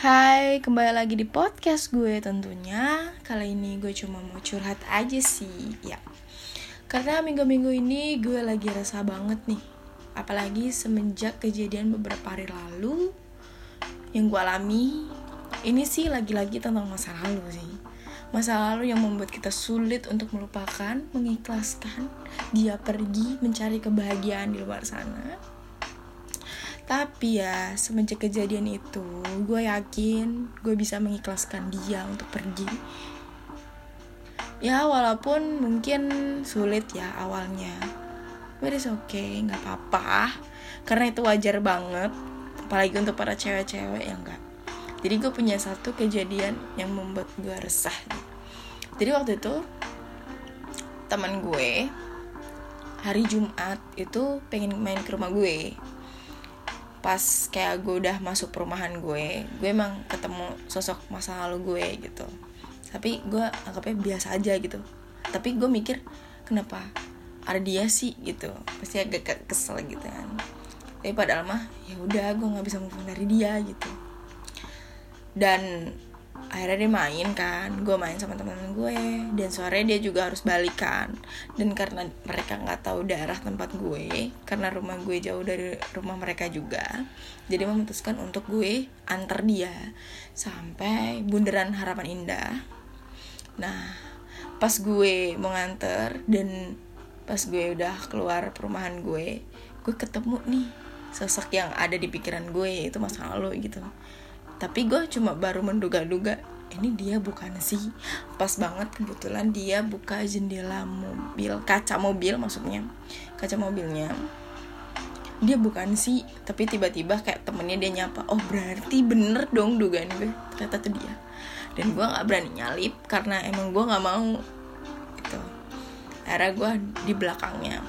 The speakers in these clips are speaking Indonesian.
Hai, kembali lagi di podcast gue tentunya. Kali ini gue cuma mau curhat aja sih Ya, karena minggu-minggu ini gue lagi rasa banget nih. Apalagi semenjak kejadian beberapa hari lalu Yang gue alami. Ini sih lagi-lagi tentang masa lalu sih. Masa lalu yang membuat kita sulit untuk melupakan Mengikhlaskan Dia pergi mencari kebahagiaan di luar sana tapi ya semenjak kejadian itu gue yakin gue bisa mengikhlaskan dia untuk pergi. Ya walaupun mungkin sulit ya awalnya. But it's okay nggak apa-apa. Karena itu wajar banget. Apalagi untuk para cewek-cewek yang enggak jadi gue punya satu kejadian yang membuat gue resah. Jadi waktu itu teman gue hari Jumat itu pengen main ke rumah gue pas kayak gue udah masuk perumahan gue gue emang ketemu sosok masa lalu gue gitu. Tapi gue anggapnya biasa aja gitu. Tapi gue mikir kenapa ada dia sih gitu? Pasti agak kesel gitu kan. Tapi padahal mah ya udah gue nggak bisa move dari dia gitu. Dan akhirnya dia main kan gue main sama teman-teman gue. Dan sore dia juga harus balikan. Dan karena mereka nggak tahu daerah tempat gue karena rumah gue jauh dari rumah mereka juga jadi memutuskan untuk gue antar dia. Sampai bundaran harapan indah. Nah pas gue mau nganter dan pas gue udah keluar perumahan gue gue ketemu nih sosok yang ada di pikiran gue itu masa lalu gitu tapi gue cuma baru menduga-duga ini dia bukan sih. Pas banget kebetulan dia buka jendela mobil kaca mobil maksudnya. Kaca mobilnya. Dia bukan sih. Tapi tiba-tiba kayak temennya dia nyapa oh berarti bener dong dugaan gue ternyata tuh dia. Dan gue nggak berani nyalip karena emang gue nggak mau gitu. Akhirnya gue di belakangnya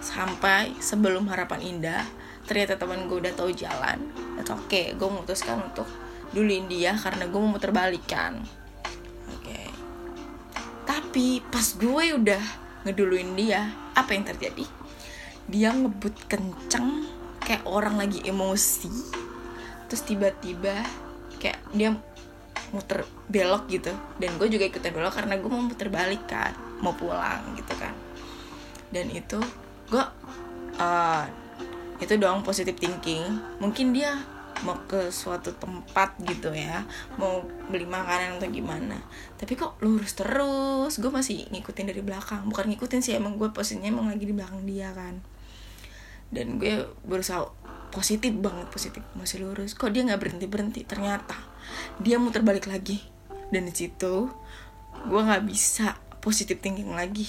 sampai sebelum harapan indah ternyata teman gue udah tahu jalan itu oke okay, gue memutuskan untuk duluin dia karena gue mau muter balikan oke. Okay. tapi pas gue udah ngeduluin dia apa yang terjadi? Dia ngebut kenceng kayak orang lagi emosi terus tiba-tiba kayak dia muter belok gitu. Dan gue juga ikutan belok karena gue mau muter balik kan mau pulang gitu kan. Dan itu gue uh, itu doang positive thinking. Mungkin dia mau ke suatu tempat gitu ya mau beli makanan atau gimana. Tapi kok lurus terus gue masih ngikutin dari belakang. Bukan ngikutin sih emang gue posisinya emang lagi di belakang dia kan. Dan gue berusaha positif banget positif masih lurus. Kok dia nggak berhenti berhenti ternyata dia muter balik lagi. Dan di situ gue nggak bisa positif thinking lagi.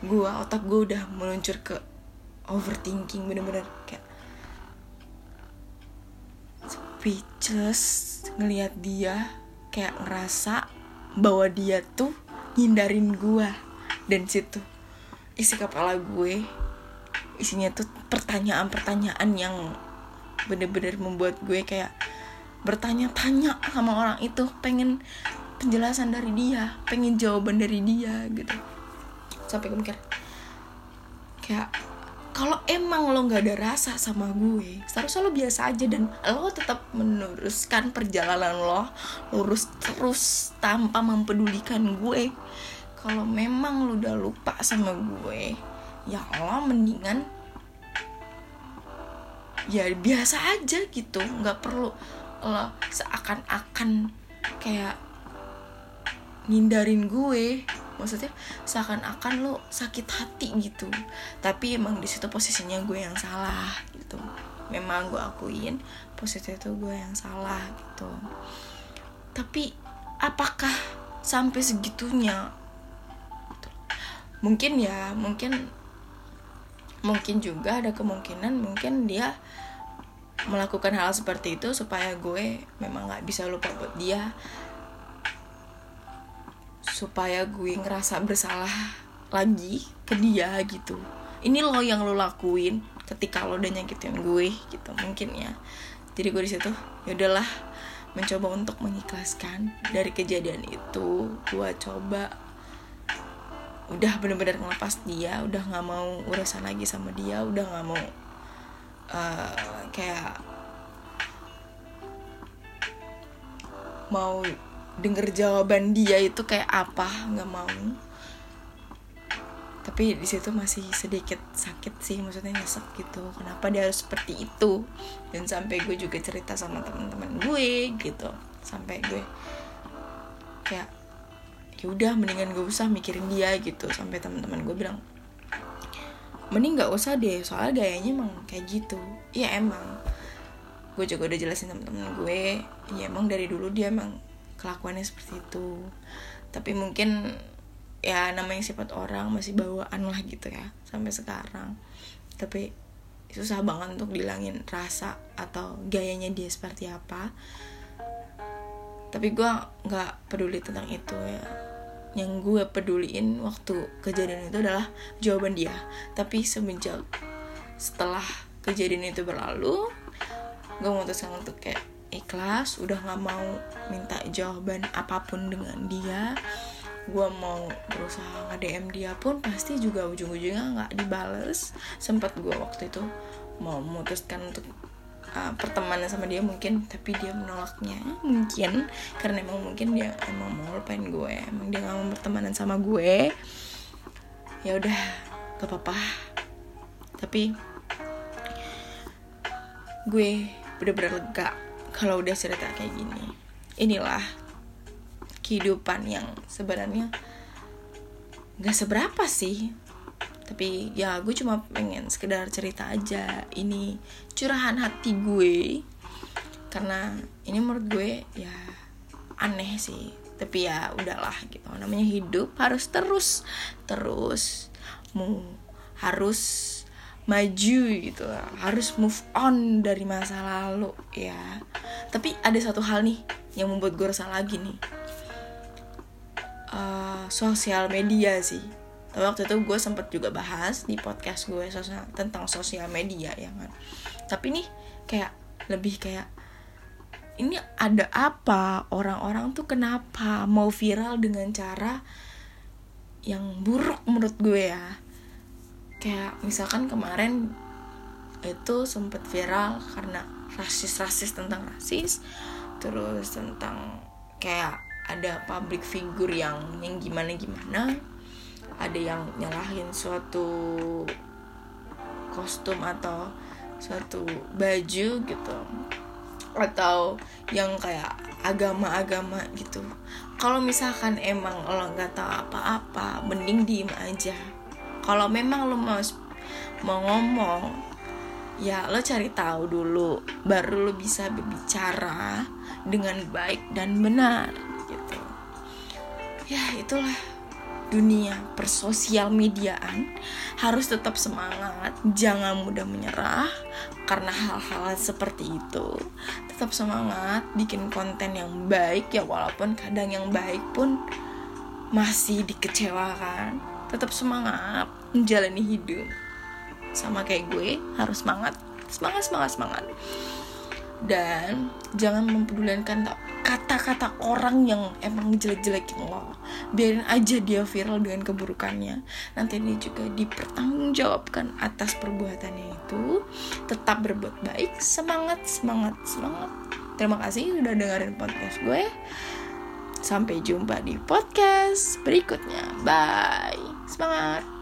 Gue otak gue udah meluncur ke overthinking bener-bener kayak speechless ngelihat dia kayak ngerasa bahwa dia tuh ngindarin gue dan situ isi kepala gue isinya tuh pertanyaan-pertanyaan yang bener-bener membuat gue kayak bertanya-tanya sama orang itu pengen penjelasan dari dia pengen jawaban dari dia gitu. Sampai gue mikir kayak kalau emang lo nggak ada rasa sama gue seharusnya lo biasa aja dan lo tetap meneruskan perjalanan lo lurus terus tanpa mempedulikan gue. Kalau memang lo udah lupa sama gue ya lo mendingan ya biasa aja gitu. Nggak perlu lo seakan-akan kayak ngindarin gue maksudnya seakan-akan lo sakit hati gitu. Tapi emang di situ posisinya gue yang salah gitu. Memang gue akuin posisi itu gue yang salah gitu. Tapi apakah sampai segitunya? Mungkin ya mungkin mungkin juga ada kemungkinan mungkin dia melakukan hal seperti itu supaya gue memang nggak bisa lupa buat dia supaya gue ngerasa bersalah lagi ke dia gitu. Ini lo yang lo lakuin ketika lo udah nyakitin gue gitu mungkin ya. Jadi gue di situ ya udahlah mencoba untuk mengikhlaskan dari kejadian itu gue coba. Udah bener-bener ngelepas dia udah nggak mau urusan lagi sama dia udah nggak mau uh, kayak mau denger jawaban dia itu kayak apa nggak mau. Tapi di situ masih sedikit sakit sih maksudnya nyesek gitu. Kenapa dia harus seperti itu? Dan sampai gue juga cerita sama teman-teman gue gitu. Sampai gue kayak ya udah mendingan gak usah mikirin dia gitu. Sampai teman-teman gue bilang mending nggak usah deh soal gayanya emang kayak gitu. Ya emang. Gue juga udah jelasin teman-teman gue ya emang dari dulu dia emang kelakuannya seperti itu. Tapi mungkin ya namanya sifat orang masih bawaan lah gitu ya sampai sekarang. Tapi susah banget untuk dilangin rasa atau gayanya dia seperti apa. Tapi gue nggak peduli tentang itu ya. Yang gue peduliin waktu kejadian itu adalah jawaban dia. Tapi semenjak setelah kejadian itu berlalu gue memutuskan untuk kayak ikhlas udah nggak mau minta jawaban apa pun dengan dia. Gue mau berusaha nge-DM dia pun pasti juga ujung-ujungnya nggak dibales. Sempat gue waktu itu mau memutuskan untuk uh, pertemanan sama dia mungkin tapi dia menolaknya mungkin. Karena emang mungkin dia emang mau lupain gue emang dia nggak mau bertemanan sama gue. Ya udah gak apa-apa. Tapi gue bener-bener lega kalau udah cerita kayak gini inilah kehidupan yang sebenarnya gak seberapa sih. Tapi ya gue cuma pengen sekedar cerita aja. Ini curahan hati gue. Karena ini menurut gue ya aneh sih. Tapi ya udahlah gitu. Namanya hidup harus terus terus mau harus maju gitu. Harus move on dari masa lalu ya. Tapi ada satu hal nih yang membuat gue resah lagi nih. Uh, sosial media sih. Tapi waktu itu gue sempet juga bahas di podcast gue sosial, tentang sosial media ya kan. Tapi nih kayak lebih kayak ini ada apa? Orang-orang tuh kenapa mau viral dengan cara yang buruk menurut gue ya kayak misalkan kemarin itu sempet viral karena rasis-rasis tentang rasis terus tentang kayak ada public figure yang yang gimana gimana ada yang nyalahin suatu kostum atau suatu baju gitu atau yang kayak agama-agama gitu. Kalau misalkan emang lo nggak tahu apa-apa mending diem aja kalau memang lo mau mau ngomong ya lo cari tahu dulu baru lo bisa berbicara dengan baik dan benar ya itulah dunia persosial mediaan. Harus tetap semangat jangan mudah menyerah karena hal-hal seperti itu. Tetap semangat bikin konten yang baik ya walaupun kadang yang baik pun masih dikecewakan tetap semangat menjalani hidup. Sama kayak gue harus semangat semangat semangat semangat. Dan jangan mempedulikan kata-kata orang yang emang jelek-jelekin lo. Biarin aja dia viral dengan keburukannya. Nanti dia juga dipertanggungjawabkan atas perbuatannya itu. Tetap berbuat baik semangat semangat semangat. Terima kasih sudah dengerin podcast gue sampai jumpa di podcast berikutnya. Bye. Semangat